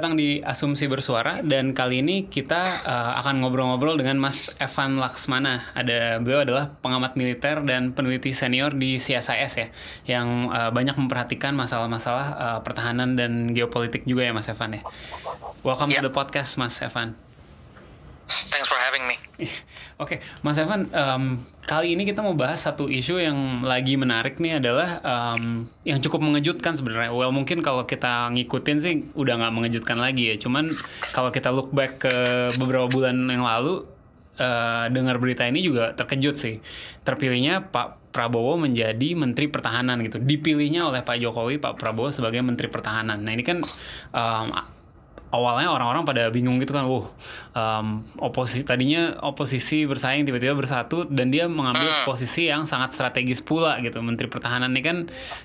Datang di Asumsi Bersuara dan kali ini kita uh, akan ngobrol-ngobrol dengan Mas Evan Laksmana. Ada beliau adalah pengamat militer dan peneliti senior di CSIS ya, yang uh, banyak memperhatikan masalah-masalah uh, pertahanan dan geopolitik juga ya Mas Evan ya. Welcome yeah. to the podcast Mas Evan. Thanks for having me. Oke, okay. Mas Evan, um, kali ini kita mau bahas satu isu yang lagi menarik nih adalah um, yang cukup mengejutkan sebenarnya. Well, mungkin kalau kita ngikutin sih udah nggak mengejutkan lagi ya. Cuman kalau kita look back ke beberapa bulan yang lalu, uh, dengar berita ini juga terkejut sih. Terpilihnya Pak Prabowo menjadi Menteri Pertahanan gitu. Dipilihnya oleh Pak Jokowi, Pak Prabowo sebagai Menteri Pertahanan. Nah ini kan um, awalnya orang-orang pada bingung gitu kan, wah um, oposisi tadinya oposisi bersaing tiba-tiba bersatu dan dia mengambil hmm. posisi yang sangat strategis pula gitu. Menteri Pertahanan ini kan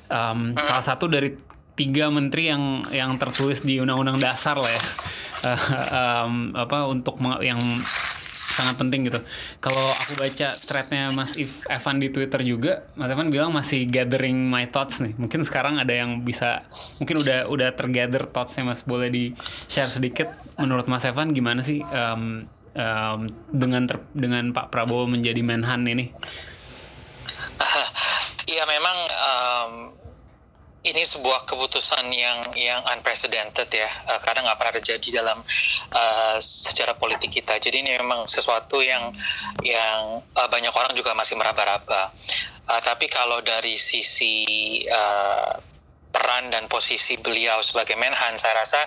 um, salah satu dari tiga menteri yang yang tertulis di Undang-Undang Dasar lah ya, uh, um, apa untuk yang sangat penting gitu. Kalau aku baca threadnya Mas If Evan di Twitter juga, Mas Evan bilang masih gathering my thoughts nih. Mungkin sekarang ada yang bisa, mungkin udah udah tergather thoughtsnya Mas. Boleh di share sedikit. Menurut Mas Evan gimana sih um, um, dengan ter, dengan Pak Prabowo menjadi Menhan ini? Iya memang um, ini sebuah keputusan yang yang unprecedented ya. Uh, karena nggak pernah terjadi dalam uh, sejarah politik kita. Jadi ini memang sesuatu yang yang uh, banyak orang juga masih meraba-raba. Uh, tapi kalau dari sisi uh, peran dan posisi beliau sebagai Menhan saya rasa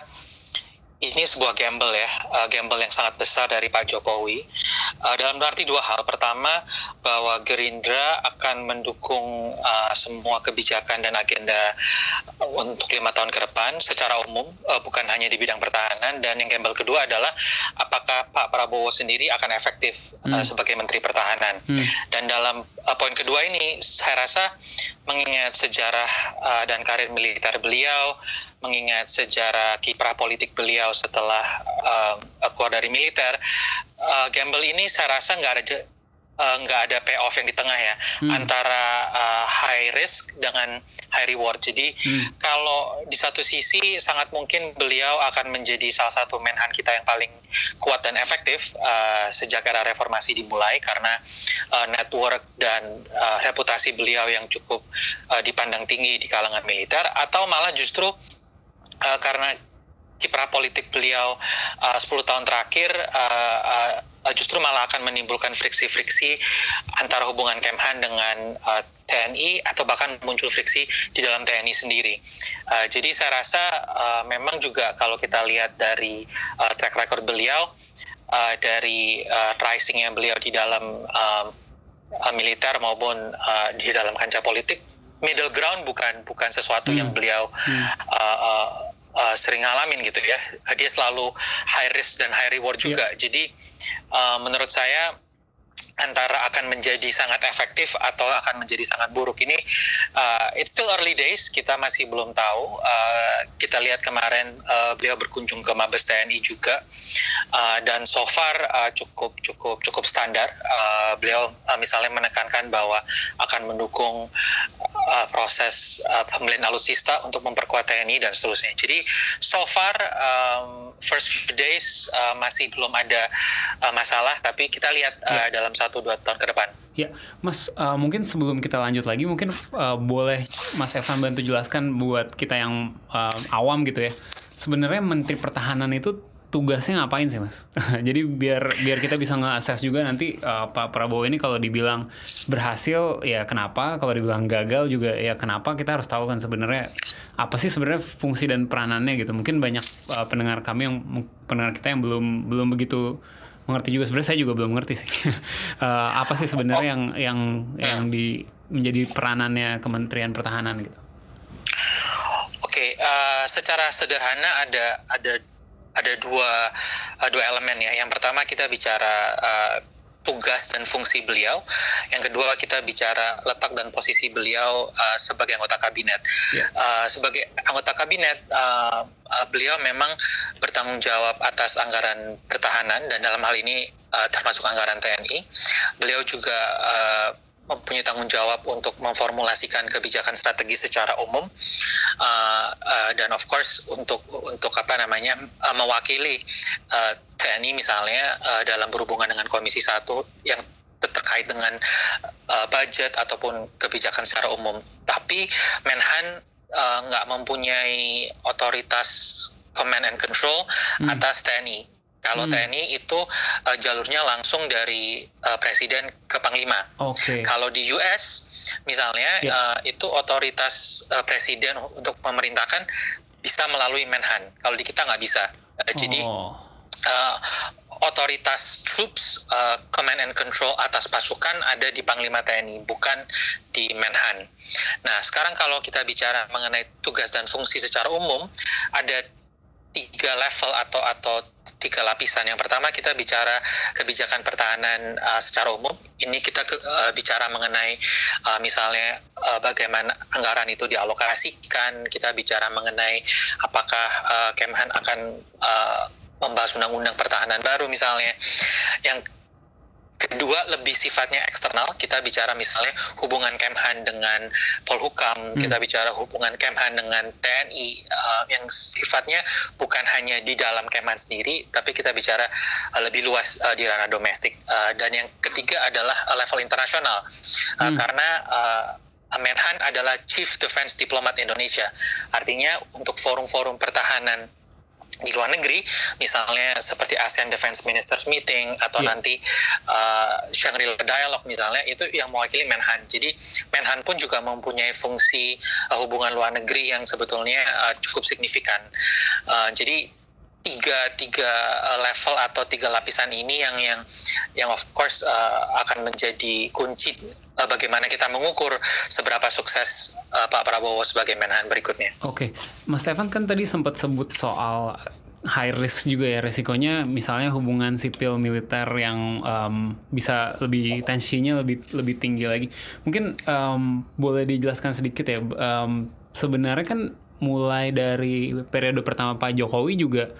ini sebuah gamble ya, uh, gamble yang sangat besar dari Pak Jokowi. Uh, dalam arti dua hal. Pertama, bahwa Gerindra akan mendukung uh, semua kebijakan dan agenda untuk lima tahun ke depan secara umum, uh, bukan hanya di bidang pertahanan. Dan yang gamble kedua adalah apakah Pak Prabowo sendiri akan efektif hmm. uh, sebagai Menteri Pertahanan. Hmm. Dan dalam uh, poin kedua ini, saya rasa mengingat sejarah uh, dan karir militer beliau, mengingat sejarah kiprah politik beliau setelah uh, keluar dari militer, uh, gamble ini saya rasa nggak ada nggak uh, ada payoff yang di tengah ya hmm. antara uh, high risk dengan high reward. Jadi hmm. kalau di satu sisi sangat mungkin beliau akan menjadi salah satu menhan kita yang paling kuat dan efektif uh, sejak era reformasi dimulai karena uh, network dan uh, reputasi beliau yang cukup uh, dipandang tinggi di kalangan militer atau malah justru uh, karena kiprah politik beliau uh, 10 tahun terakhir uh, uh, justru malah akan menimbulkan friksi-friksi antara hubungan Kemhan dengan uh, TNI atau bahkan muncul friksi di dalam TNI sendiri. Uh, jadi saya rasa uh, memang juga kalau kita lihat dari uh, track record beliau uh, dari uh, risingnya beliau di dalam uh, militer maupun uh, di dalam kancah politik middle ground bukan bukan sesuatu hmm. yang beliau hmm. uh, uh, uh, sering ngalamin gitu ya. Dia selalu high risk dan high reward juga. Yeah. Jadi uh, menurut saya antara akan menjadi sangat efektif atau akan menjadi sangat buruk. Ini uh, it's still early days kita masih belum tahu. Uh, kita lihat kemarin uh, beliau berkunjung ke Mabes TNI juga. Uh, dan so far uh, cukup cukup cukup standar. Uh, beliau uh, misalnya menekankan bahwa akan mendukung uh, proses uh, pembelian alutsista untuk memperkuat TNI dan seterusnya. Jadi so far um, first few days uh, masih belum ada uh, masalah. Tapi kita lihat uh, yeah. dalam satu satu dua tahun ke depan. Ya, Mas, uh, mungkin sebelum kita lanjut lagi, mungkin uh, boleh Mas Evan bantu jelaskan buat kita yang uh, awam gitu ya. Sebenarnya Menteri Pertahanan itu tugasnya ngapain sih, Mas? Jadi biar biar kita bisa nge juga nanti uh, Pak Prabowo ini kalau dibilang berhasil ya kenapa, kalau dibilang gagal juga ya kenapa, kita harus tahu kan sebenarnya apa sih sebenarnya fungsi dan peranannya gitu. Mungkin banyak uh, pendengar kami yang pendengar kita yang belum belum begitu mengerti juga sebenarnya saya juga belum ngerti sih uh, apa sih sebenarnya yang yang yang di menjadi peranannya Kementerian Pertahanan gitu. Oke, okay, uh, eh, secara sederhana ada ada ada dua uh, dua elemen ya. Yang pertama kita bicara uh, tugas dan fungsi beliau. Yang kedua kita bicara letak dan posisi beliau uh, sebagai anggota kabinet. Yeah. Uh, sebagai anggota kabinet, uh, uh, beliau memang bertanggung jawab atas anggaran pertahanan dan dalam hal ini uh, termasuk anggaran TNI. Beliau juga uh, mempunyai tanggung jawab untuk memformulasikan kebijakan strategi secara umum uh, uh, dan of course untuk untuk apa namanya uh, mewakili uh, TNI misalnya uh, dalam berhubungan dengan Komisi Satu yang terkait dengan uh, budget ataupun kebijakan secara umum. Tapi Menhan nggak uh, mempunyai otoritas command and control hmm. atas TNI kalau hmm. TNI itu uh, jalurnya langsung dari uh, presiden ke panglima. Okay. Kalau di US misalnya yeah. Ya. uh, itu otoritas uh, presiden untuk memerintahkan bisa melalui Menhan. Kalau di kita nggak bisa. Uh, oh. Jadi uh, otoritas troops uh, command and control atas pasukan ada di Panglima TNI, bukan di Menhan. Nah, sekarang kalau kita bicara mengenai tugas dan fungsi secara umum, ada tiga level atau atau tiga lapisan. Yang pertama kita bicara kebijakan pertahanan uh, secara umum. Ini kita ke, uh, bicara mengenai uh, misalnya uh, bagaimana anggaran itu dialokasikan. Kita bicara mengenai apakah uh, Kemhan akan uh, membahas undang-undang pertahanan baru misalnya. Yang Kedua lebih sifatnya eksternal. Kita bicara misalnya hubungan Kemhan dengan Polhukam, hmm. kita bicara hubungan Kemhan dengan TNI uh, yang sifatnya bukan hanya di dalam Kemhan sendiri, tapi kita bicara uh, lebih luas uh, di ranah domestik. Uh, dan yang ketiga adalah uh, level internasional, uh, hmm. karena uh, Menhan adalah Chief Defense Diplomat Indonesia. Artinya untuk forum-forum pertahanan di luar negeri, misalnya seperti ASEAN Defense Ministers Meeting atau yeah. nanti uh, Shangri-La Dialogue misalnya, itu yang mewakili Menhan. Jadi Menhan pun juga mempunyai fungsi uh, hubungan luar negeri yang sebetulnya uh, cukup signifikan. Uh, jadi tiga tiga level atau tiga lapisan ini yang yang yang of course uh, akan menjadi kunci uh, bagaimana kita mengukur seberapa sukses uh, Pak Prabowo sebagai Menhan berikutnya. Oke, okay. Mas Stefan kan tadi sempat sebut soal high risk juga ya resikonya misalnya hubungan sipil militer yang um, bisa lebih tensinya lebih lebih tinggi lagi mungkin um, boleh dijelaskan sedikit ya um, sebenarnya kan mulai dari periode pertama Pak Jokowi juga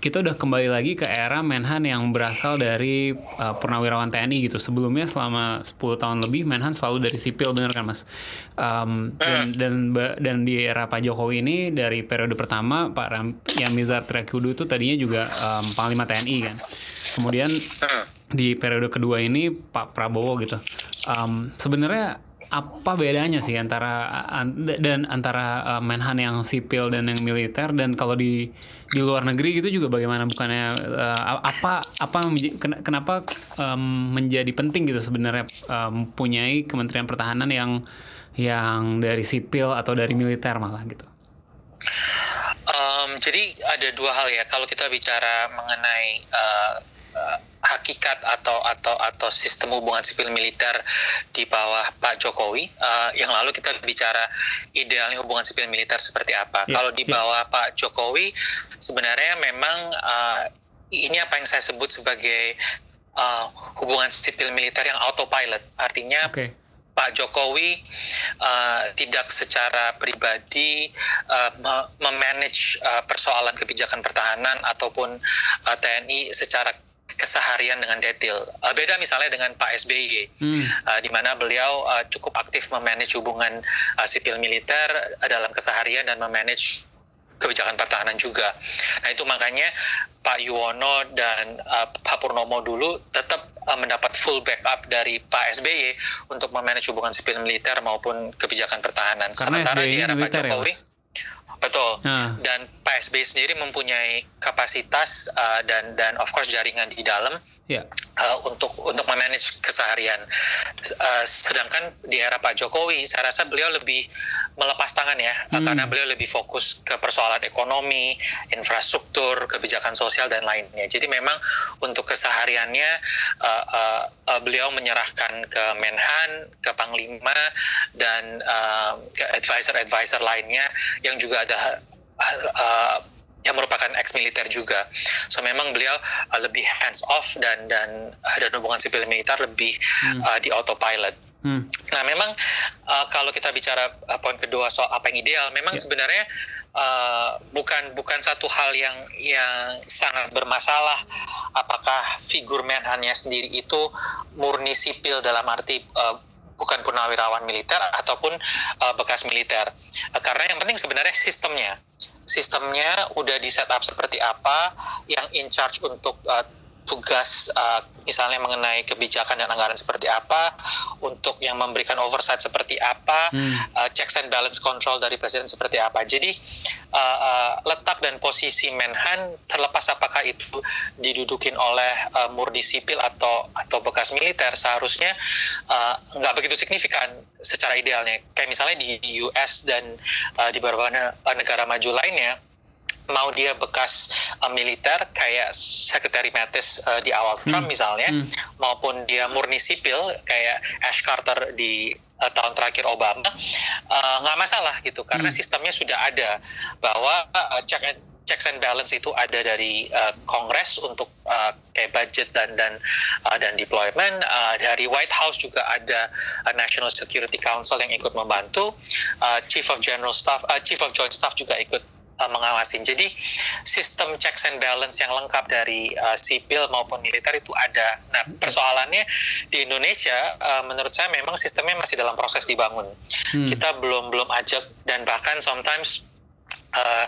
kita udah kembali lagi ke era Menhan yang berasal dari uh, purnawirawan TNI gitu. Sebelumnya selama 10 tahun lebih Menhan selalu dari sipil bener kan Mas? Um, dan, dan dan di era Pak Jokowi ini dari periode pertama Pak Ram, yang Mizar Triakudu itu tadinya juga um, Panglima TNI kan. Kemudian di periode kedua ini Pak Prabowo gitu. Um, sebenarnya apa bedanya sih antara dan antara uh, Menhan yang sipil dan yang militer? Dan kalau di di luar negeri itu juga bagaimana? Bukannya uh, apa apa kenapa um, menjadi penting gitu sebenarnya um, Kementerian Pertahanan yang yang dari sipil atau dari militer malah gitu. Um, jadi ada dua hal ya. Kalau kita bicara mengenai uh, hakikat atau atau atau sistem hubungan sipil militer di bawah Pak Jokowi uh, yang lalu kita bicara idealnya hubungan sipil militer seperti apa. Yeah, Kalau di ya. bawah yeah. Pak Jokowi sebenarnya memang uh, ini apa yang saya sebut sebagai uh, hubungan sipil militer yang autopilot. Artinya okay. Pak Jokowi uh, tidak secara pribadi uh, memanage uh, persoalan kebijakan pertahanan ataupun uh, TNI secara keseharian dengan detail. Uh, beda misalnya dengan Pak SBY, hmm. uh, di mana beliau uh, cukup aktif memanage hubungan uh, sipil militer uh, dalam keseharian dan memanage kebijakan pertahanan juga. Nah itu makanya Pak Yuwono dan uh, Pak Purnomo dulu tetap uh, mendapat full backup dari Pak SBY untuk memanage hubungan sipil militer maupun kebijakan pertahanan. Karena Sementara SBY di era Pak ya, Jokowi, ya, Betul. Uh. Dan Pak SBY sendiri mempunyai kapasitas uh, dan dan of course jaringan di dalam yeah. uh, untuk untuk memanage keseharian. Uh, sedangkan di era Pak Jokowi, saya rasa beliau lebih melepas tangan ya, hmm. karena beliau lebih fokus ke persoalan ekonomi, infrastruktur, kebijakan sosial dan lainnya. Jadi memang untuk kesehariannya uh, uh, uh, beliau menyerahkan ke Menhan, ke Panglima dan uh, ke advisor-advisor lainnya yang juga ada uh, yang merupakan ex militer juga. So memang beliau uh, lebih hands off dan dan uh, dan hubungan sipil militer lebih hmm. uh, di autopilot. Hmm. Nah, memang uh, kalau kita bicara uh, poin kedua soal apa yang ideal, memang yeah. sebenarnya uh, bukan bukan satu hal yang yang sangat bermasalah. Apakah figur Menhannya sendiri itu murni sipil dalam arti uh, bukan purnawirawan militer ataupun uh, bekas militer. Uh, karena yang penting sebenarnya sistemnya. Sistemnya udah di setup seperti apa, yang in charge untuk uh, tugas uh, misalnya mengenai kebijakan dan anggaran seperti apa, untuk yang memberikan oversight seperti apa, hmm. uh, checks and balance control dari presiden seperti apa. Jadi uh, uh, letak dan posisi Menhan terlepas apakah itu didudukin oleh uh, murni sipil atau atau bekas militer seharusnya uh, nggak begitu signifikan secara idealnya. Kayak misalnya di US dan uh, di beberapa negara maju lainnya mau dia bekas uh, militer kayak Sekretari Mattis uh, di awal hmm. Trump misalnya, hmm. maupun dia murni sipil kayak Ash Carter di uh, tahun terakhir Obama, nggak uh, masalah gitu karena hmm. sistemnya sudah ada bahwa uh, check and checks and balance itu ada dari uh, Kongres untuk uh, kayak budget dan dan uh, dan deployment uh, dari White House juga ada uh, National Security Council yang ikut membantu uh, Chief of General Staff uh, Chief of Joint Staff juga ikut uh, mengawasin. Jadi sistem checks and balance yang lengkap dari uh, sipil maupun militer itu ada. Nah persoalannya di Indonesia uh, menurut saya memang sistemnya masih dalam proses dibangun. Hmm. Kita belum belum ajak dan bahkan sometimes uh,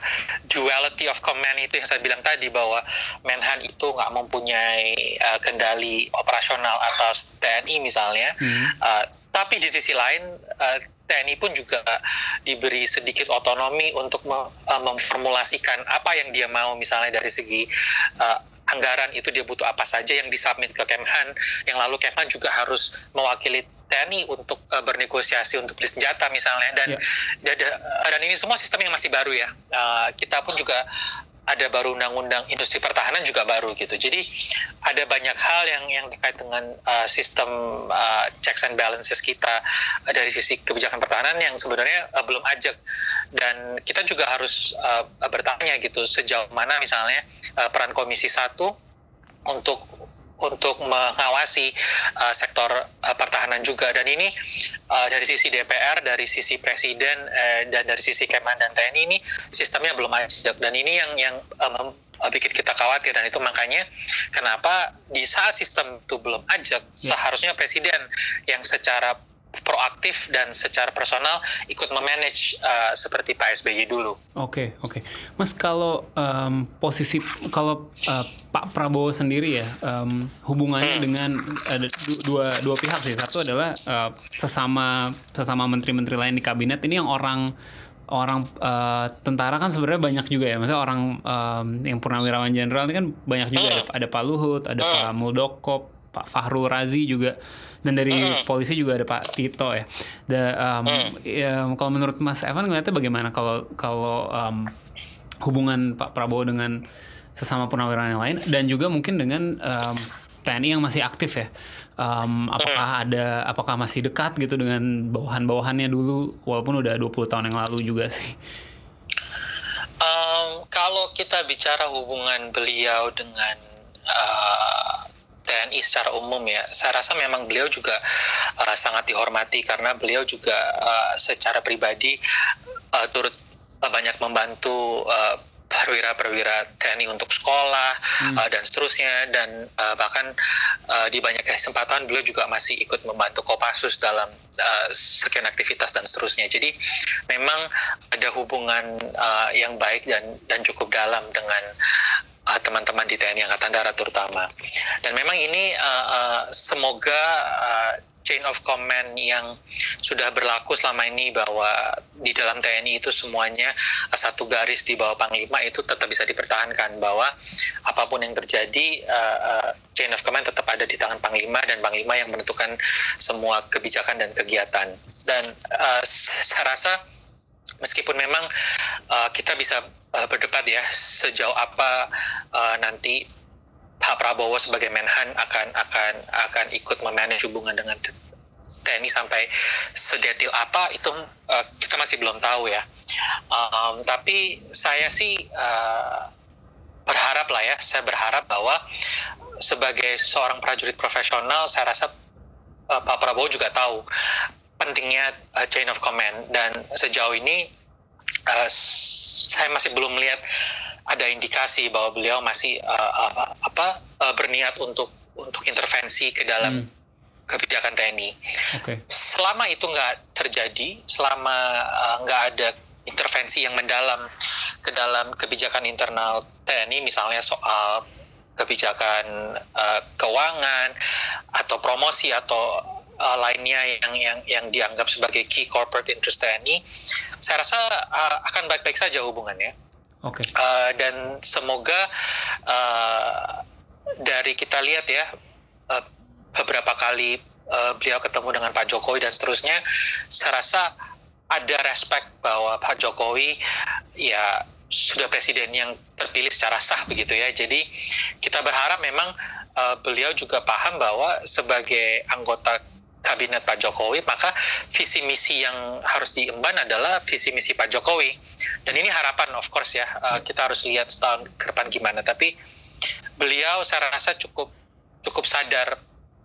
duality of command itu yang saya bilang tadi bahwa Menhan itu nggak mempunyai uh, kendali operasional atas TNI misalnya, hmm. uh, tapi di sisi lain uh, TNI pun juga diberi sedikit otonomi untuk uh, memformulasikan apa yang dia mau misalnya dari segi uh, anggaran itu dia butuh apa saja yang disubmit ke Kemhan. Yang lalu Kemhan juga harus mewakili TNI untuk uh, bernegosiasi untuk beli senjata misalnya. Dan yeah. dan, dan ini semua sistem yang masih baru ya. Uh, kita pun juga ada baru undang-undang industri pertahanan juga baru gitu. Jadi ada banyak hal yang yang terkait dengan uh, sistem uh, checks and balances kita uh, dari sisi kebijakan pertahanan yang sebenarnya uh, belum ajak dan kita juga harus uh, bertanya gitu sejauh mana misalnya uh, peran Komisi satu untuk untuk mengawasi uh, sektor uh, pertahanan juga. Dan ini uh, dari sisi DPR, dari sisi Presiden uh, dan dari sisi Kemen dan TNI ini sistemnya belum ajak dan ini yang yang um, bikin kita khawatir. Dan itu makanya kenapa di saat sistem itu belum ajak yeah. seharusnya presiden yang secara proaktif dan secara personal ikut memanage uh, seperti Pak SBY dulu. Oke okay, oke, okay. Mas kalau um, posisi kalau uh, Pak Prabowo sendiri ya um, hubungannya hmm. dengan ada dua dua pihak sih. Satu adalah uh, sesama sesama menteri-menteri lain di kabinet ini yang orang orang uh, tentara kan sebenarnya banyak juga ya. Maksudnya orang um, yang purnawirawan jenderal ini kan banyak juga hmm. ada, ada Pak Luhut, ada hmm. Pak Muldoko, Pak Fahrul Razi juga dan dari mm. polisi juga ada Pak Tito ya. Da, um, mm. ya kalau menurut Mas Evan ngeliatnya bagaimana kalau kalau um, hubungan Pak Prabowo dengan sesama purnawirawan yang lain dan juga mungkin dengan um, TNI yang masih aktif ya. Um, apakah ada apakah masih dekat gitu dengan bawahan-bawahannya dulu walaupun udah 20 tahun yang lalu juga sih. Um, kalau kita bicara hubungan beliau dengan uh, TNI secara umum ya, saya rasa memang beliau juga uh, sangat dihormati karena beliau juga uh, secara pribadi uh, turut uh, banyak membantu uh, perwira-perwira TNI untuk sekolah hmm. uh, dan seterusnya dan uh, bahkan uh, di banyak kesempatan beliau juga masih ikut membantu Kopassus dalam uh, sekian aktivitas dan seterusnya. Jadi memang ada hubungan uh, yang baik dan dan cukup dalam dengan teman-teman di TNI Angkatan Darat terutama. Dan memang ini uh, uh, semoga uh, chain of command yang sudah berlaku selama ini bahwa di dalam TNI itu semuanya satu garis di bawah Panglima itu tetap bisa dipertahankan bahwa apa pun yang terjadi uh, uh, chain of command tetap ada di tangan Panglima dan Panglima yang menentukan semua kebijakan dan kegiatan dan uh, saya rasa meskipun memang uh, kita bisa uh, berdebat ya sejauh apa uh, nanti Pak Prabowo sebagai Menhan akan akan akan ikut memanage hubungan dengan TNI sampai sedetil apa itu uh, kita masih belum tahu ya. Um, tapi saya sih uh, berharap lah ya, saya berharap bahwa sebagai seorang prajurit profesional, saya rasa uh, Pak Prabowo juga tahu pentingnya uh, chain of command dan sejauh ini uh, saya masih belum melihat ada indikasi bahwa beliau masih uh, uh, apa uh, berniat untuk untuk intervensi ke dalam hmm kebijakan TNI. Okay. Selama itu nggak terjadi, selama uh, nggak ada intervensi yang mendalam ke dalam kebijakan internal TNI, misalnya soal kebijakan uh, keuangan atau promosi atau uh, lainnya yang yang yang dianggap sebagai key corporate interest TNI, saya rasa uh, akan baik-baik saja hubungannya. Oke. Okay. Uh, dan semoga uh, dari kita lihat ya. Uh, beberapa kali uh, beliau ketemu dengan Pak Jokowi dan seterusnya, saya rasa ada respect bahwa Pak Jokowi ya sudah presiden yang terpilih secara sah begitu ya. Jadi kita berharap memang uh, beliau juga paham bahwa sebagai anggota kabinet Pak Jokowi, maka visi misi yang harus diemban adalah visi misi Pak Jokowi. Dan ini harapan of course ya, uh, kita harus lihat setahun ke depan gimana. Tapi beliau saya rasa cukup cukup sadar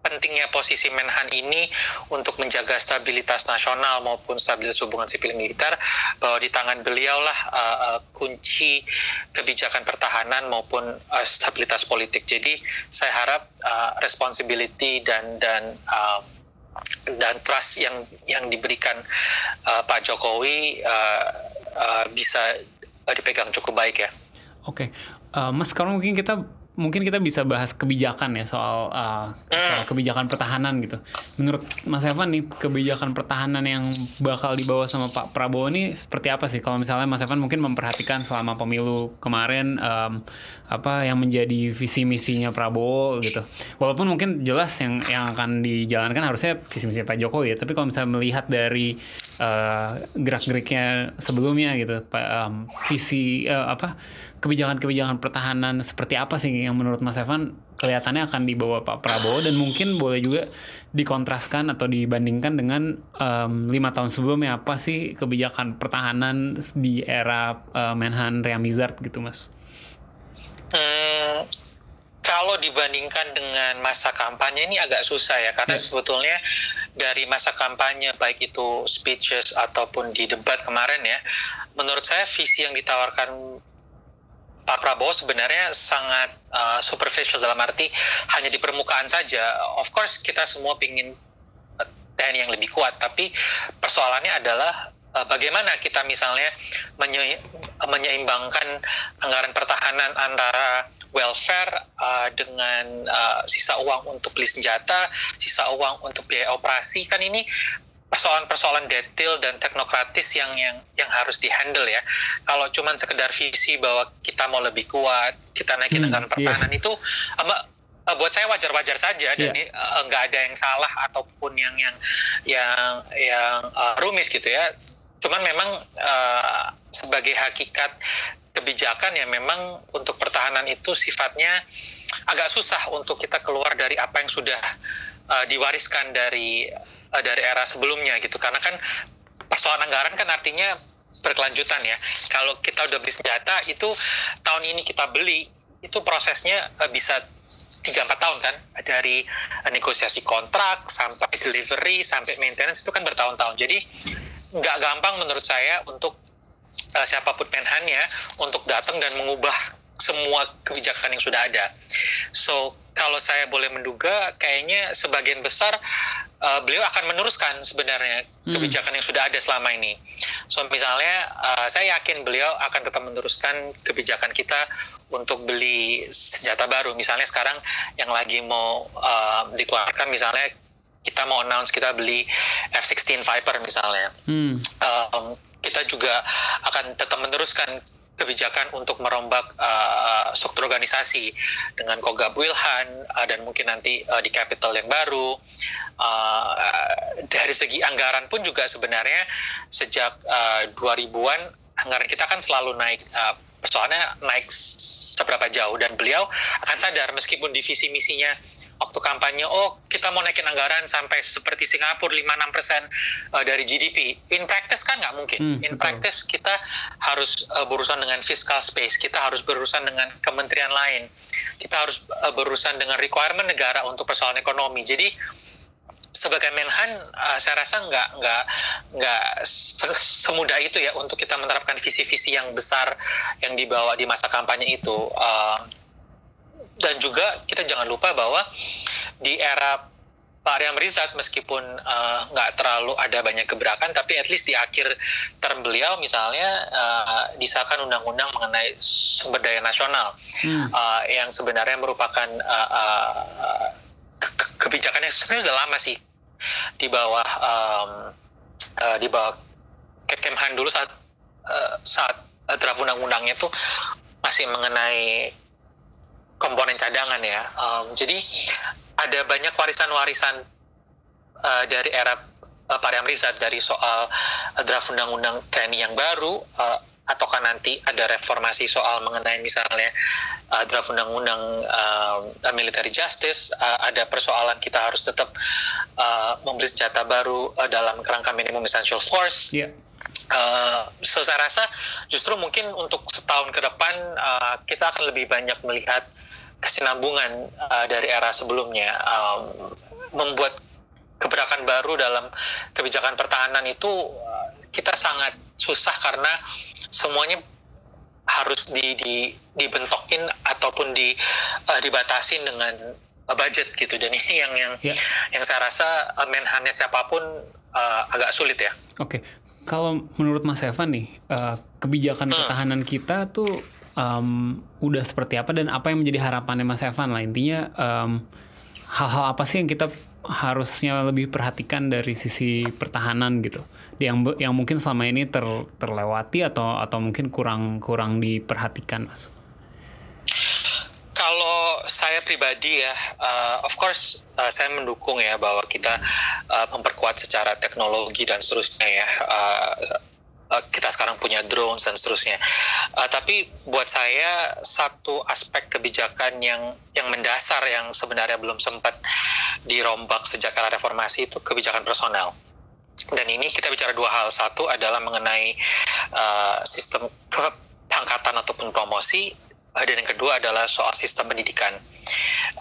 pentingnya posisi Menhan ini untuk menjaga stabilitas nasional maupun stabilitas hubungan sipil militer bahwa di tangan beliau lah uh, uh, kunci kebijakan pertahanan maupun uh, stabilitas politik. Jadi saya harap uh, responsibility dan dan uh, dan trust yang yang diberikan uh, Pak Jokowi uh, uh, bisa dipegang cukup baik ya. Oke, okay. uh, Mas sekarang mungkin kita mungkin kita bisa bahas kebijakan ya soal, uh, soal hmm. kebijakan pertahanan gitu. Menurut Mas Evan nih kebijakan pertahanan yang bakal dibawa sama Pak Prabowo ini seperti apa sih? Kalau misalnya Mas Evan mungkin memperhatikan selama pemilu kemarin um, apa yang menjadi visi misinya Prabowo gitu. Walaupun mungkin jelas yang yang akan dijalankan harusnya visi misi Pak Jokowi ya. Tapi kalau misalnya melihat dari uh, gerak-geriknya sebelumnya gitu, um, visi uh, apa kebijakan-kebijakan pertahanan seperti apa sih yang menurut Mas Evan kelihatannya akan dibawa Pak Prabowo dan mungkin boleh juga dikontraskan atau dibandingkan dengan lima tahun sebelumnya apa sih kebijakan pertahanan di era uh, Menhan Mizard gitu Mas? Hmm, kalau dibandingkan dengan masa kampanye ini agak susah ya karena yeah. sebetulnya dari masa kampanye baik itu speeches ataupun di debat kemarin ya menurut saya visi yang ditawarkan Pak Prabowo sebenarnya sangat uh, superficial dalam arti hanya di permukaan saja. Of course kita semua ingin uh, TNI yang lebih kuat, tapi persoalannya adalah uh, bagaimana kita misalnya menye menyeimbangkan anggaran pertahanan antara welfare uh, dengan uh, sisa uang untuk beli senjata, sisa uang untuk biaya operasi kan ini persoalan-persoalan detail dan teknokratis yang yang yang harus dihandle ya. Kalau cuman sekedar visi bahwa kita mau lebih kuat, kita naikin hmm, anggaran iya. pertahanan yeah. itu uh, buat saya wajar-wajar saja dan yeah. uh, nggak ada yang salah ataupun yang yang yang yang uh, rumit gitu ya. Cuman memang uh, sebagai hakikat kebijakan ya memang untuk pertahanan itu sifatnya agak susah untuk kita keluar dari apa yang sudah uh, diwariskan dari uh, dari era sebelumnya gitu. Karena kan persoalan anggaran kan artinya berkelanjutan ya. Kalau kita udah beli senjata itu tahun ini kita beli itu prosesnya uh, bisa tiga empat tahun kan. Dari uh, negosiasi kontrak sampai delivery sampai maintenance itu kan bertahun-tahun. Jadi nggak gampang menurut saya untuk uh, siapa pun menhannya untuk datang dan mengubah semua kebijakan yang sudah ada. So kalau saya boleh menduga, kayaknya sebagian besar uh, beliau akan meneruskan sebenarnya hmm. kebijakan yang sudah ada selama ini. So misalnya, uh, saya yakin beliau akan tetap meneruskan kebijakan kita untuk beli senjata baru. Misalnya sekarang yang lagi mau uh, dikeluarkan, misalnya kita mau announce kita beli F-16 Viper misalnya. Hmm. Um, kita juga akan tetap meneruskan kebijakan untuk merombak uh, struktur organisasi dengan Kogab Wilhan uh, dan mungkin nanti uh, di capital yang baru. Uh, dari segi anggaran pun juga sebenarnya sejak uh, 2000-an anggaran kita kan selalu naik uh, persoalannya naik seberapa jauh dan beliau akan sadar meskipun divisi misinya waktu kampanye, oh kita mau naikin anggaran sampai seperti Singapura 5-6 persen uh, dari GDP. In practice kan nggak mungkin. Hmm, In betul. practice kita harus uh, berurusan dengan fiscal space, kita harus berurusan dengan kementerian lain, kita harus uh, berurusan dengan requirement negara untuk persoalan ekonomi. Jadi sebagai Menhan, uh, saya rasa nggak nggak nggak se- semudah itu ya untuk kita menerapkan visi-visi yang besar yang dibawa di masa kampanye itu. Uh, dan juga kita jangan lupa bahwa di era Pak Riam Rizat meskipun uh, nggak terlalu ada banyak gebrakan, tapi at least di akhir term beliau misalnya uh, disahkan undang-undang mengenai sumber daya nasional Hmm. uh, yang sebenarnya merupakan uh, uh, ke- ke- kebijakan yang sebenarnya udah lama sih di bawah um, uh, di bawah Kemhan dulu saat uh, saat draft undang-undangnya tuh masih mengenai komponen cadangan ya. Um, jadi ada banyak warisan-warisan uh, dari era uh, Pak dari soal draft undang-undang TNI yang baru uh, ataukah nanti ada reformasi soal mengenai misalnya uh, draft undang-undang uh, military justice uh, ada persoalan kita harus tetap uh, membeli senjata baru uh, dalam kerangka minimum essential force Iya. Uh, so saya rasa justru mungkin untuk setahun ke depan uh, kita akan lebih banyak melihat kesinambungan uh, dari era sebelumnya um, membuat gebrakan baru dalam kebijakan pertahanan itu uh, kita sangat susah karena semuanya harus di, di dibentokin ataupun di uh, dibatasin dengan uh, budget gitu dan ini yang yang Ya. yang saya rasa uh, menhannya siapa pun uh, agak sulit ya. Oke, kalau menurut Mas Evan nih, eh, kebijakan Hmm. pertahanan kita tuh em, udah seperti apa dan apa yang menjadi harapannya Mas Evan lah intinya em, hal-hal apa sih yang kita harusnya lebih perhatikan dari sisi pertahanan gitu, yang yang mungkin selama ini ter, terlewati atau atau mungkin kurang kurang diperhatikan Mas. Kalau saya pribadi ya, uh, of course uh, saya mendukung ya bahwa kita uh, memperkuat secara teknologi dan seterusnya ya. Uh, uh, kita sekarang punya drones dan seterusnya. Uh, tapi buat saya satu aspek kebijakan yang yang mendasar yang sebenarnya belum sempat dirombak sejak era reformasi itu kebijakan personal. Dan ini kita bicara dua hal. Satu adalah mengenai uh, sistem pangkatan ataupun promosi dan yang kedua adalah soal sistem pendidikan.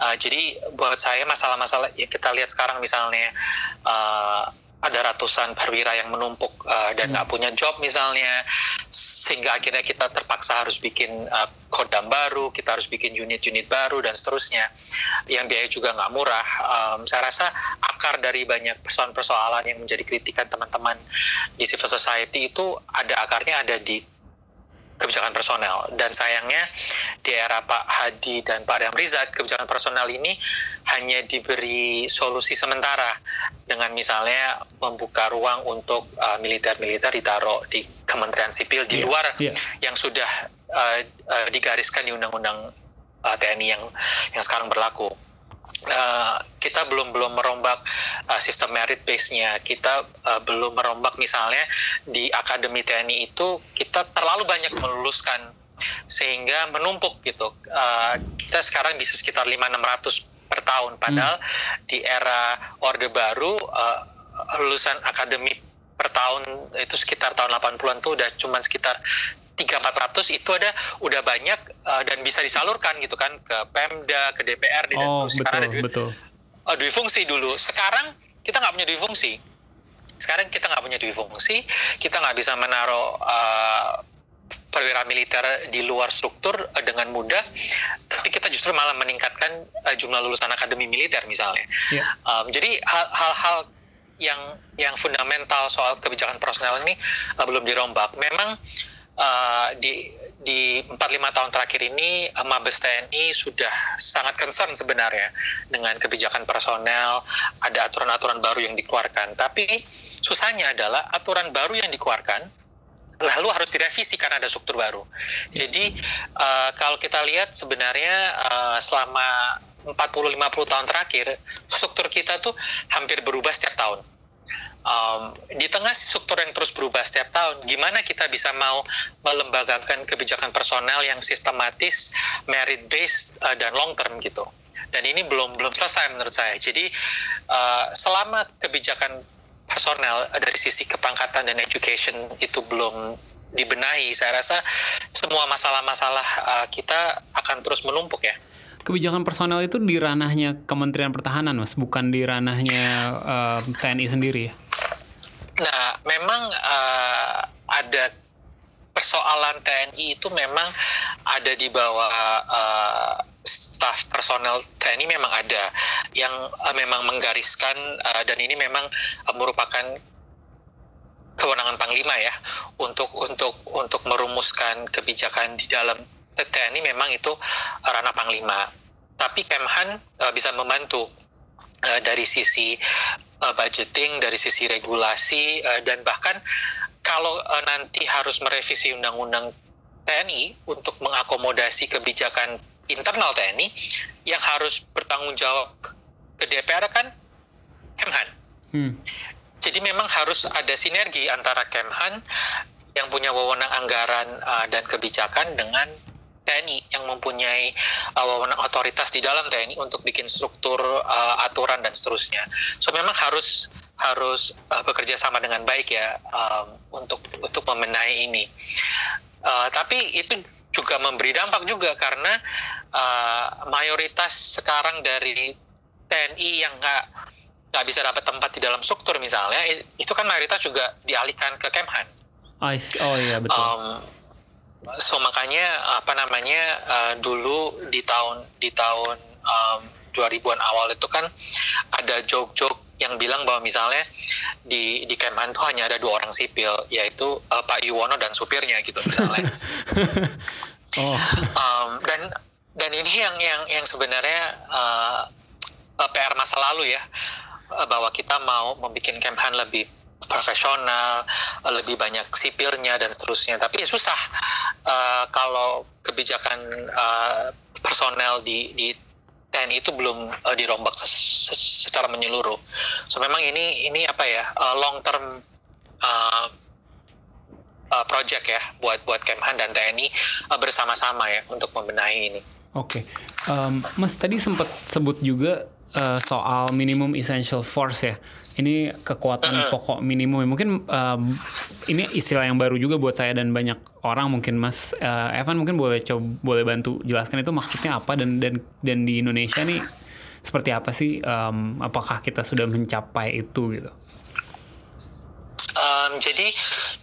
Uh, jadi buat saya masalah-masalah yang kita lihat sekarang misalnya uh, ada ratusan perwira yang menumpuk uh, dan nggak punya job misalnya, sehingga akhirnya kita terpaksa harus bikin uh, kodam baru, kita harus bikin unit-unit baru dan seterusnya, yang biaya juga nggak murah. Um, saya rasa akar dari banyak persoalan-persoalan yang menjadi kritikan teman-teman di civil society itu ada akarnya ada di kebijakan personel dan sayangnya di era Pak Hadi dan Pak Riam Rizat kebijakan personel ini hanya diberi solusi sementara dengan misalnya membuka ruang untuk uh, militer-militer ditaruh di Kementerian Sipil di Iya, luar iya. yang sudah uh, uh, digariskan di Undang-Undang uh, TNI yang yang sekarang berlaku. Uh, kita belum belum merombak uh, sistem merit base-nya. Kita uh, belum merombak misalnya di akademi TNI itu kita terlalu banyak meluluskan sehingga menumpuk gitu. Uh, kita sekarang bisa sekitar 5-600 per tahun. Padahal di era Orde Baru uh, lulusan akademi per tahun itu sekitar tahun 80-an tuh udah cuman sekitar 3-400 itu ada udah banyak uh, dan bisa disalurkan gitu kan ke Pemda, ke DPRD dan Oh. Karena ada betul dui- betul. uh, fungsi dulu. Sekarang kita nggak punya dui fungsi. Sekarang kita nggak punya dui fungsi, kita nggak bisa menaruh uh, perwira militer di luar struktur uh, dengan mudah, tapi kita justru malah meningkatkan uh, jumlah lulusan akademi militer misalnya. Iya. Um, jadi hal- hal-hal yang yang fundamental soal kebijakan personel ini uh, belum dirombak. Memang uh, di di 4-5 tahun terakhir ini Mabes TNI sudah sangat concern sebenarnya dengan kebijakan personel, ada aturan-aturan baru yang dikeluarkan. Tapi susahnya adalah aturan baru yang dikeluarkan lalu harus direvisi karena ada struktur baru. Jadi uh, kalau kita lihat sebenarnya uh, selama 40-50 tahun terakhir struktur kita tuh hampir berubah setiap tahun. Um, di tengah struktur yang terus berubah setiap tahun, gimana kita bisa mau melembagakan kebijakan personel yang sistematis, merit based uh, dan long term gitu. dan ini belum belum selesai menurut saya. Jadi uh, selama kebijakan personel dari sisi kepangkatan dan education itu belum dibenahi, saya rasa semua masalah-masalah uh, kita akan terus menumpuk ya. Kebijakan personel itu di ranahnya Kementerian Pertahanan, mas, bukan di ranahnya uh, TNI sendiri ya? Nah, memang uh, ada persoalan TNI itu memang ada di bawah uh, staf personel TNI memang ada yang uh, memang menggariskan uh, dan ini memang uh, merupakan kewenangan panglima ya untuk untuk untuk merumuskan kebijakan di dalam TNI memang itu ranah panglima. Tapi Kemhan uh, bisa membantu uh, dari sisi uh, budgeting, dari sisi regulasi uh, dan bahkan kalau uh, nanti harus merevisi undang-undang TNI untuk mengakomodasi kebijakan internal TNI yang harus bertanggung jawab ke DPR kan Kemhan. Hmm. Jadi memang harus ada sinergi antara Kemhan yang punya wewenang anggaran uh, dan kebijakan dengan TNI yang mempunyai uh, wewenang otoritas di dalam TNI untuk bikin struktur uh, aturan dan seterusnya. So memang harus harus uh, bekerja sama dengan baik ya um, untuk untuk membenahi ini. Uh, tapi itu juga memberi dampak juga karena uh, mayoritas sekarang dari TNI yang nggak nggak bisa dapat tempat di dalam struktur misalnya itu kan mayoritas juga dialihkan ke Kemhan. Oh iya betul. Um, so makanya apa namanya uh, dulu di tahun di tahun um, 2000-an awal itu kan ada joke-joke yang bilang bahwa misalnya di di Kemhan itu hanya ada dua orang sipil yaitu uh, Pak Yuwono dan supirnya gitu misalnya. oh. Um, dan dan ini yang yang yang sebenarnya uh, uh, PR masa lalu ya bahwa kita mau membuat Kemhan lebih profesional, lebih banyak sipilnya dan seterusnya. Tapi susah uh, kalau kebijakan uh, personel di, di TNI itu belum uh, dirombak secara menyeluruh. So memang ini ini apa ya uh, long term uh, uh, project ya buat buat Kemhan dan TNI uh, bersama-sama ya untuk membenahi ini. Oke, okay. um, Mas tadi sempat sebut juga uh, soal minimum essential force ya ini kekuatan pokok minimum. Mungkin um, ini istilah yang baru juga buat saya dan banyak orang mungkin Mas. Uh, Evan mungkin boleh coba boleh bantu jelaskan itu maksudnya apa dan dan dan di Indonesia nih seperti apa sih um, apakah kita sudah mencapai itu gitu? Um, jadi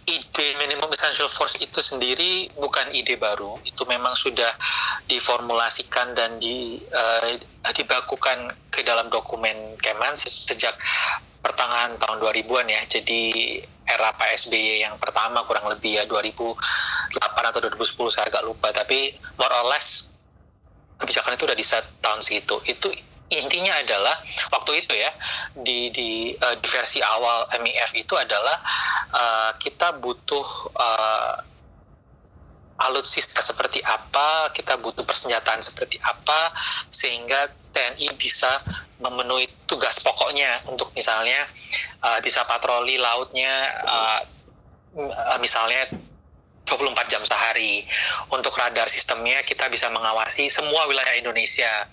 ide minimum essential force itu sendiri bukan ide baru, itu memang sudah diformulasikan dan di, uh, dibakukan ke dalam dokumen Kemen sejak pertengahan tahun 2000-an ya. Jadi era Pak SBY yang pertama kurang lebih ya 2008 atau 2010 saya agak lupa, tapi more or less kebijakan itu udah di set tahun segitu. Itu intinya adalah waktu itu ya di di, uh, di versi awal MIF itu adalah uh, kita butuh uh, alutsista seperti apa, kita butuh persenjataan seperti apa sehingga TNI bisa memenuhi tugas pokoknya untuk misalnya uh, bisa patroli lautnya uh, misalnya 24 jam sehari. Untuk radar sistemnya kita bisa mengawasi semua wilayah Indonesia.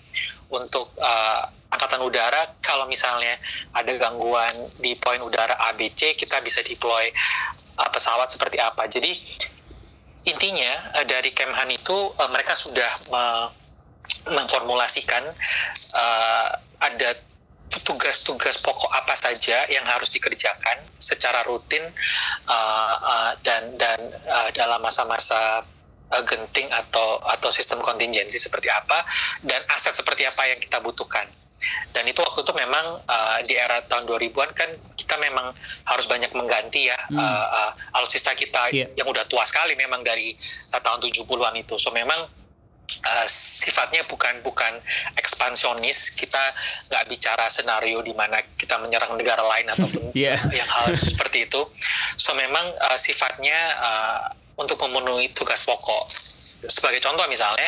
Untuk uh, angkatan udara kalau misalnya ada gangguan di poin udara ABC kita bisa deploy uh, pesawat seperti apa. Jadi intinya uh, dari Kemhan itu uh, mereka sudah me memformulasikan uh, ada tugas-tugas pokok apa saja yang harus dikerjakan secara rutin uh, uh, dan dan uh, dalam masa-masa uh, genting atau atau sistem kontingensi seperti apa dan aset seperti apa yang kita butuhkan. Dan itu waktu itu memang uh, di era tahun 2000-an kan kita memang harus banyak mengganti ya hmm. uh, uh, alutsista kita yeah. yang udah tua sekali memang dari uh, tahun 70-an itu. So memang uh, sifatnya bukan bukan ekspansionis kita nggak bicara senario di mana kita menyerang negara lain ataupun yeah. yang hal seperti itu so memang uh, sifatnya uh, untuk memenuhi tugas pokok. Sebagai contoh misalnya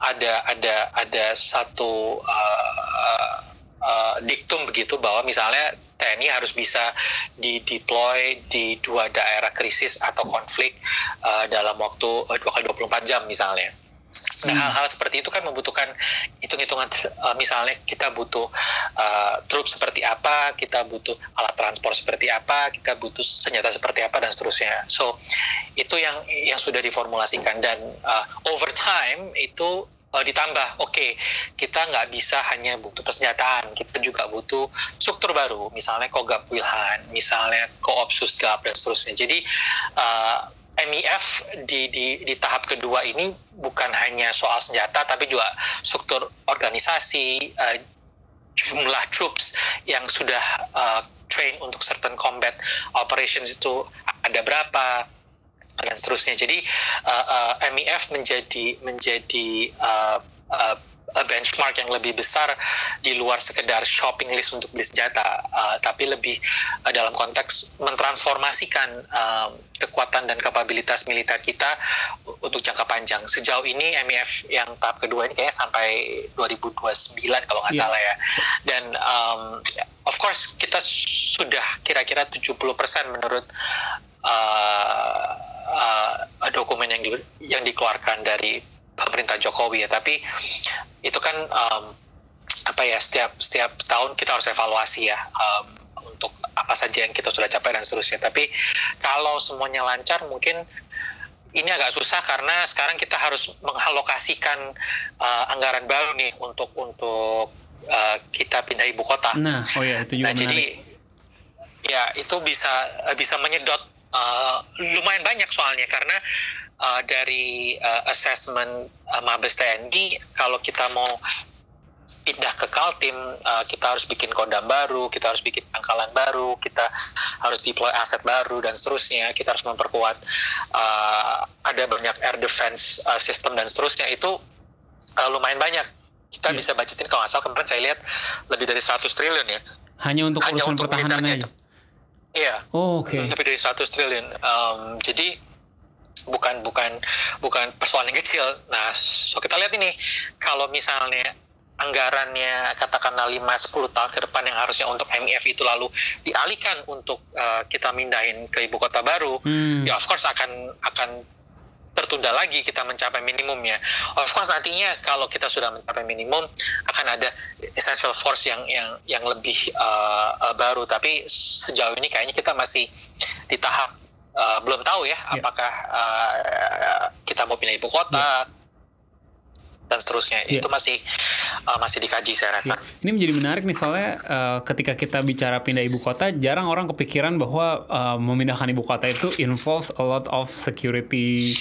ada ada ada satu uh, uh, diktum begitu bahwa misalnya TNI harus bisa di deploy di dua daerah krisis atau konflik uh, dalam waktu 2 kali 24 jam misalnya Nah, hal-hal seperti itu kan membutuhkan hitung-hitungan uh, misalnya kita butuh uh, truk seperti apa, kita butuh alat transport seperti apa, kita butuh senjata seperti apa dan seterusnya. So, itu yang yang sudah diformulasikan dan uh, over time itu uh, ditambah, oke, okay, kita nggak bisa hanya butuh persenjataan, kita juga butuh struktur baru, misalnya Kogab Wilhan, misalnya Koopsus Gab dan seterusnya. Jadi uh, MEF di, di, di tahap kedua ini bukan hanya soal senjata, tapi juga struktur organisasi, uh, jumlah troops yang sudah uh, train untuk certain combat operations itu ada berapa dan seterusnya. Jadi uh, uh, MEF menjadi menjadi uh, uh, benchmark yang lebih besar di luar sekedar shopping list untuk beli senjata, uh, tapi lebih uh, dalam konteks mentransformasikan uh, kekuatan dan kapabilitas militer kita untuk jangka panjang. Sejauh ini MEF yang tahap kedua ini kayaknya sampai 2029 kalau nggak yeah. salah ya. Dan um, of course kita sudah kira-kira 70% menurut uh, uh, dokumen yang di, yang dikeluarkan dari pemerintah Jokowi ya tapi itu kan um, apa ya setiap setiap tahun kita harus evaluasi ya um, untuk apa saja yang kita sudah capai dan seterusnya tapi kalau semuanya lancar mungkin ini agak susah karena sekarang kita harus mengalokasikan uh, anggaran baru nih untuk untuk uh, kita pindah ibu kota. Nah, oh ya itu juga. Nah, jadi ya itu bisa bisa menyedot uh, lumayan banyak soalnya karena uh, dari uh, assessment uh, Mabes TNI kalau kita mau pindah ke Kaltim, uh, kita harus bikin kodam baru, kita harus bikin pangkalan baru, kita harus deploy aset baru dan seterusnya. Kita harus memperkuat uh, ada banyak air defense uh, system dan seterusnya itu uh, lumayan banyak. Kita yeah. bisa budgetin kalau asal kemarin saya lihat lebih dari 100 triliun ya. Hanya untuk Hanya urusan untuk pertahanan aja. Iya. Oh, oke. Okay. Lebih dari 100 triliun. Um, jadi bukan bukan bukan persoalan yang kecil. Nah, so kita lihat ini kalau misalnya anggarannya katakanlah 5-10 tahun ke depan yang harusnya untuk MEF itu lalu dialihkan untuk uh, kita mindahin ke ibu kota baru, hmm. ya of course akan akan tertunda lagi kita mencapai minimumnya. Of course nantinya kalau kita sudah mencapai minimum akan ada essential force yang yang yang lebih uh, uh, baru. Tapi sejauh ini kayaknya kita masih di tahap uh, belum tahu ya yeah. apakah uh, kita mau pindah ibu kota yeah. Dan seterusnya yeah. itu masih uh, masih dikaji saya rasa. Yeah. Ini menjadi menarik nih soalnya uh, ketika kita bicara pindah ibu kota jarang orang kepikiran bahwa uh, memindahkan ibu kota itu involves a lot of security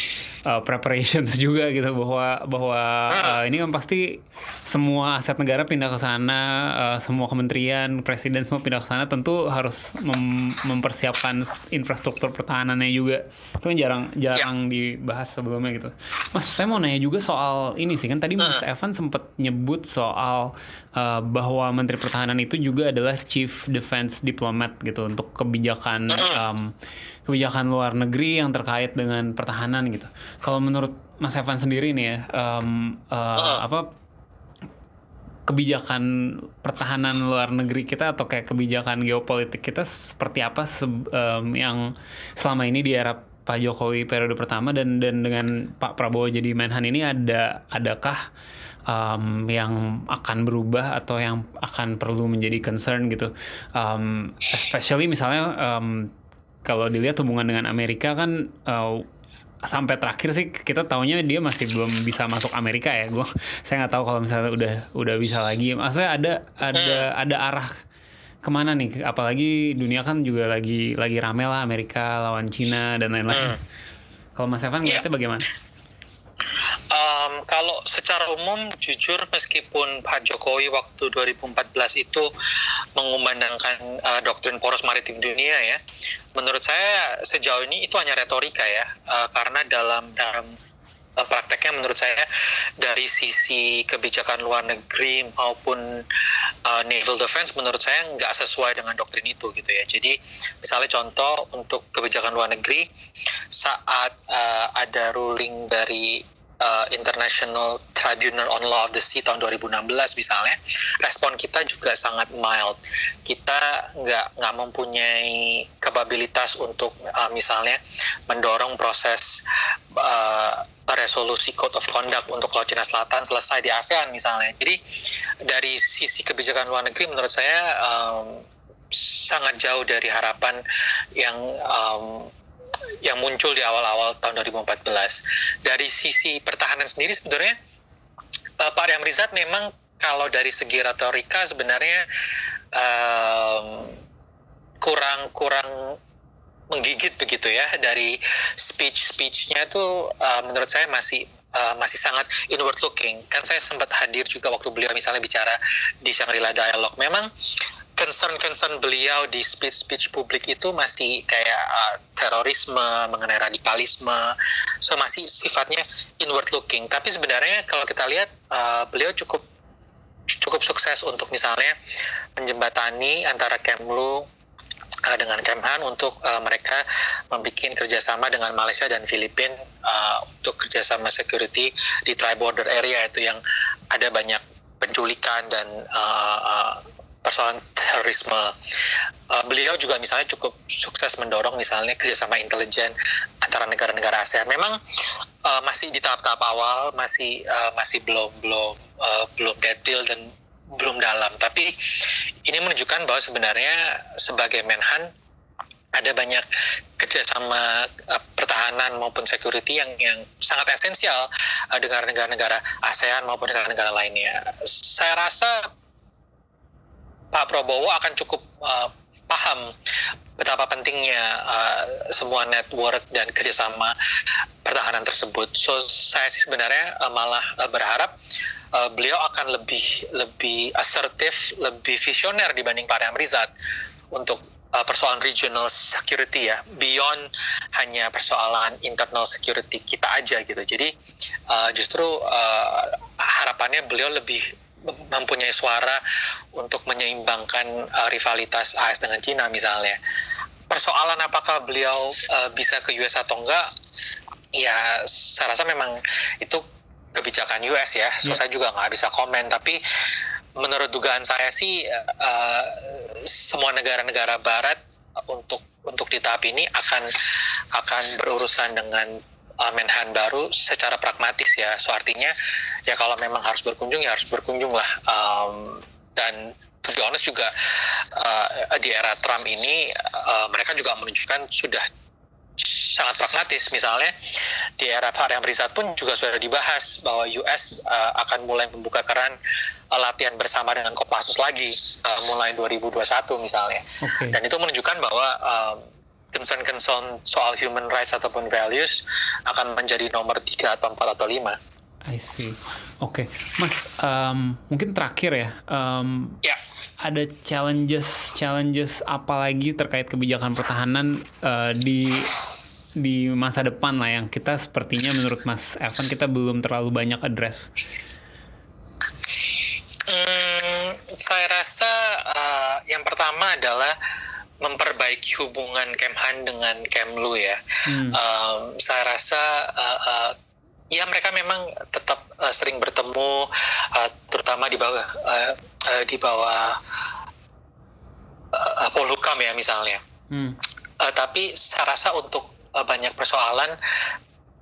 uh, preparations juga gitu bahwa bahwa uh, ini kan pasti semua aset negara pindah ke sana, uh, semua kementerian, presiden semua pindah ke sana tentu harus mem mempersiapkan infrastruktur pertahanannya juga. Itu kan jarang jarang ya. dibahas sebelumnya gitu. Mas, saya mau nanya juga soal ini sih kan tadi Mas Evan sempat nyebut soal uh, bahwa Menteri Pertahanan itu juga adalah Chief Defense Diplomat gitu untuk kebijakan um, kebijakan luar negeri yang terkait dengan pertahanan gitu. Kalau menurut Mas Evan sendiri nih ya, um, uh, apa kebijakan pertahanan luar negeri kita atau kayak kebijakan geopolitik kita seperti apa um, yang selama ini di era Pak Jokowi periode pertama dan dan dengan Pak Prabowo jadi Menhan ini ada adakah um, yang akan berubah atau yang akan perlu menjadi concern gitu, um, especially misalnya um, kalau dilihat hubungan dengan Amerika kan uh, sampai terakhir sih kita taunya dia masih belum bisa masuk Amerika ya. Gue saya nggak tahu kalau misalnya udah udah bisa lagi. Maksudnya ada ada ada arah ke mana nih apalagi dunia kan juga lagi lagi rame lah Amerika lawan Cina dan lain-lain hmm. kalau Mas Evan ngeliatnya yeah. bagaimana? Um, kalau secara umum jujur meskipun Pak Jokowi waktu 2014 itu mengumandangkan uh, doktrin poros maritim dunia ya, menurut saya sejauh ini itu hanya retorika ya, uh, karena dalam dalam prakteknya menurut saya dari sisi kebijakan luar negeri maupun uh, naval defense menurut saya nggak sesuai dengan doktrin itu gitu ya. Jadi misalnya contoh untuk kebijakan luar negeri saat uh, ada ruling dari uh, International Tribunal on Law of the Sea tahun 2016 misalnya, respon kita juga sangat mild. Kita nggak nggak mempunyai kapabilitas untuk uh, misalnya mendorong proses uh, resolusi Code of Conduct untuk Laut Cina Selatan selesai di ASEAN misalnya. Jadi dari sisi kebijakan luar negeri menurut saya um, sangat jauh dari harapan yang um, yang muncul di awal-awal tahun 2014. Dari sisi pertahanan sendiri sebenarnya uh, Pak Riam Rizat memang kalau dari segi retorika sebenarnya um, kurang kurang menggigit begitu ya dari speech-speechnya tuh uh, menurut saya masih uh, masih sangat inward looking. Kan saya sempat hadir juga waktu beliau misalnya bicara di Shangri-La Dialogue. Memang concern-concern beliau di speech-speech publik itu masih kayak uh, terorisme, mengenai radikalisme, so masih sifatnya inward looking. Tapi sebenarnya kalau kita lihat uh, beliau cukup cukup sukses untuk misalnya menjembatani antara Kemlu uh, dengan Kemhan untuk uh, mereka membuat kerjasama dengan Malaysia dan Filipina uh, untuk kerjasama security di tri border area itu yang ada banyak penculikan dan uh, uh, persoalan terorisme. Uh, beliau juga misalnya cukup sukses mendorong misalnya kerjasama intelijen antara negara-negara ASEAN. Memang uh, masih di tahap-tahap awal, masih uh, masih belum belum uh, belum detail dan belum dalam. Tapi ini menunjukkan bahwa sebenarnya sebagai Menhan ada banyak kerjasama uh, pertahanan maupun security yang yang sangat esensial uh, dengan negara-negara ASEAN maupun negara-negara lainnya. Saya rasa Pak Prabowo akan cukup uh, paham betapa pentingnya uh, semua network dan kerjasama pertahanan tersebut. So saya sih sebenarnya uh, malah uh, berharap uh, beliau akan lebih lebih asertif, lebih visioner dibanding Pak Riam Rizat untuk uh, persoalan regional security ya, beyond hanya persoalan internal security kita aja gitu. Jadi uh, justru uh, harapannya beliau lebih mempunyai suara untuk menyeimbangkan uh, rivalitas AS dengan Cina misalnya. Persoalan apakah beliau uh, bisa ke US atau enggak, ya saya rasa memang itu kebijakan US ya. So yeah. saya juga nggak bisa komen, tapi menurut dugaan saya sih uh, semua negara-negara Barat untuk untuk di tahap ini akan akan berurusan dengan uh, Menhan baru secara pragmatis ya. So artinya ya kalau memang harus berkunjung ya harus berkunjung lah. Um, dan to be honest juga uh, di era Trump ini uh, mereka juga menunjukkan sudah sangat pragmatis. Misalnya di era Pak Riam Rizat pun juga sudah dibahas bahwa US uh, akan mulai membuka keran uh, latihan bersama dengan Kopassus lagi uh, mulai 2021 misalnya. Okay. Dan itu menunjukkan bahwa um, concern-concern soal human rights ataupun values akan menjadi nomor tiga atau empat atau lima. I see. Oke, okay. Mas, um, mungkin terakhir ya. Um, ya. Ada challenges, challenges apa lagi terkait kebijakan pertahanan uh, di di masa depan lah yang kita sepertinya menurut Mas Evan kita belum terlalu banyak address. Hmm, saya rasa uh, yang pertama adalah memperbaiki hubungan Kemhan dengan Kemlu ya. Hmm. Um, saya rasa uh, uh, ya mereka memang tetap uh, sering bertemu, uh, terutama di bawah uh, uh, di bawah uh, Polhukam ya misalnya. Hmm. Uh, tapi saya rasa untuk uh, banyak persoalan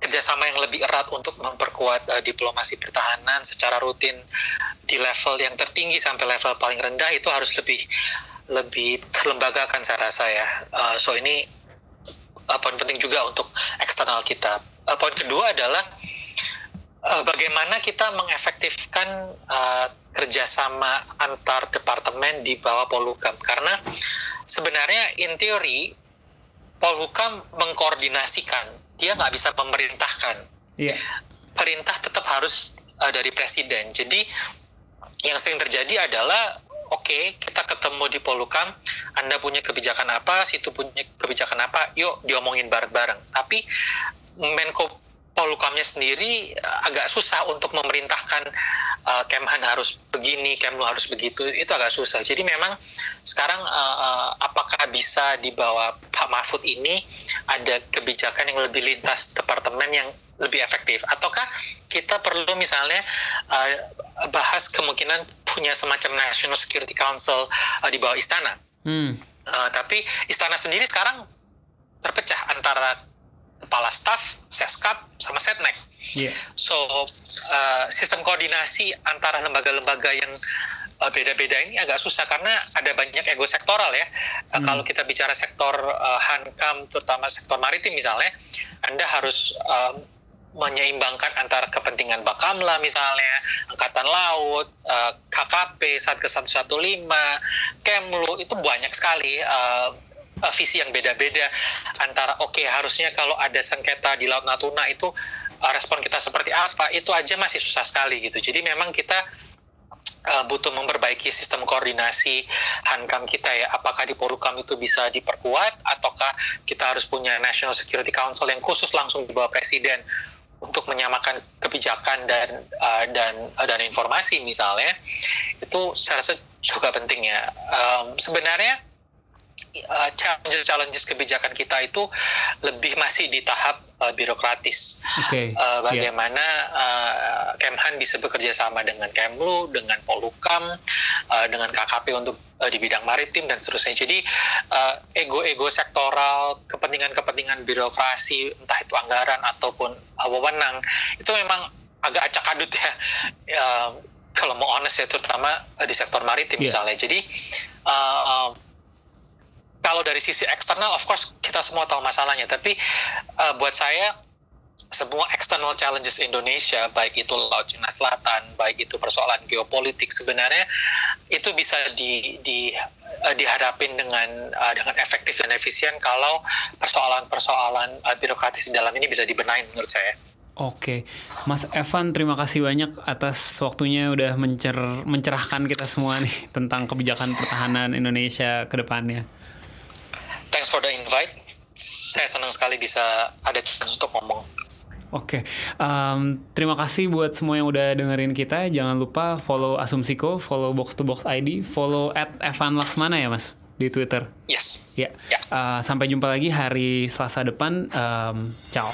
kerjasama yang lebih erat untuk memperkuat uh, diplomasi pertahanan secara rutin di level yang tertinggi sampai level paling rendah itu harus lebih lebih terlembagakan saya rasa ya. Uh, so ini uh, poin penting juga untuk eksternal kita. Uh, poin kedua adalah uh, bagaimana kita mengefektifkan uh, kerjasama antar departemen di bawah Polhukam. Karena sebenarnya in teori Polhukam mengkoordinasikan, dia nggak bisa memerintahkan. Yeah. Perintah tetap harus uh, dari presiden. Jadi yang sering terjadi adalah oke okay, kita ketemu di Polukam. Anda punya kebijakan apa? Situ punya kebijakan apa? Yuk diomongin bareng-bareng. Tapi Menko Polukamnya sendiri eh, agak susah untuk memerintahkan uh, Kemhan harus begini, Kemlu harus begitu, itu agak susah. Jadi memang sekarang uh, apakah bisa di bawah Pak Mahfud ini? Ada kebijakan yang lebih lintas departemen yang lebih efektif ataukah kita perlu misalnya uh, bahas kemungkinan punya semacam National Security Council uh, di bawah istana Hmm. Uh, tapi istana sendiri sekarang terpecah antara kepala staf, seskap, sama setnek. Iya. So uh, sistem koordinasi antara lembaga-lembaga yang uh, beda-beda ini agak susah karena ada banyak ego sektoral ya. Uh, Hmm. Kalau kita bicara sektor uh, hankam, terutama sektor maritim misalnya, Anda harus um, menyeimbangkan antara kepentingan Bakamla misalnya, Angkatan Laut, uh, KKP, Satgas 115, Kemlu itu banyak sekali uh, visi yang beda-beda antara oke harusnya kalau ada sengketa di Laut Natuna itu uh, respon kita seperti apa itu aja masih susah sekali gitu. Jadi memang kita uh, butuh memperbaiki sistem koordinasi hankam kita ya. Apakah di Polhukam itu bisa diperkuat ataukah kita harus punya National Security Council yang khusus langsung di bawah presiden untuk menyamakan kebijakan dan uh, dan uh, dan informasi misalnya itu saya rasa juga penting ya. Um, sebenarnya uh, challenges-challenges kebijakan kita itu lebih masih di tahap uh, birokratis. Oke. Uh, Iya. bagaimana uh, Kemhan bisa bekerja sama dengan Kemlu, dengan Polhukam, uh, dengan KKP untuk uh, di bidang maritim dan seterusnya. Jadi uh, ego-ego sektoral, kepentingan-kepentingan birokrasi, entah itu anggaran ataupun uh, wewenang, itu memang agak acak adut ya. Uh, kalau mau honest ya, terutama uh, di sektor maritim Iya. misalnya. Jadi uh, uh, kalau dari sisi eksternal, of course kita semua tahu masalahnya. Tapi uh, buat saya semua external challenges Indonesia, baik itu Laut Cina Selatan, baik itu persoalan geopolitik, sebenarnya itu bisa di, di uh, dihadapin dengan uh, dengan efektif dan efisien kalau persoalan-persoalan uh, birokratis di dalam ini bisa dibenahi menurut saya. Oke, Mas Evan, terima kasih banyak atas waktunya udah mencer mencerahkan kita semua nih tentang kebijakan pertahanan Indonesia ke depannya. Thanks for the invite. Saya senang sekali bisa ada chance untuk ngomong. Oke, em, terima kasih buat semua yang udah dengerin kita. Jangan lupa follow Asumsiko, follow Box to Box ID, follow at Evan Laksmana ya mas di Twitter. Yes. Ya, Ya. Eh, sampai jumpa lagi hari Selasa depan. Em, ciao.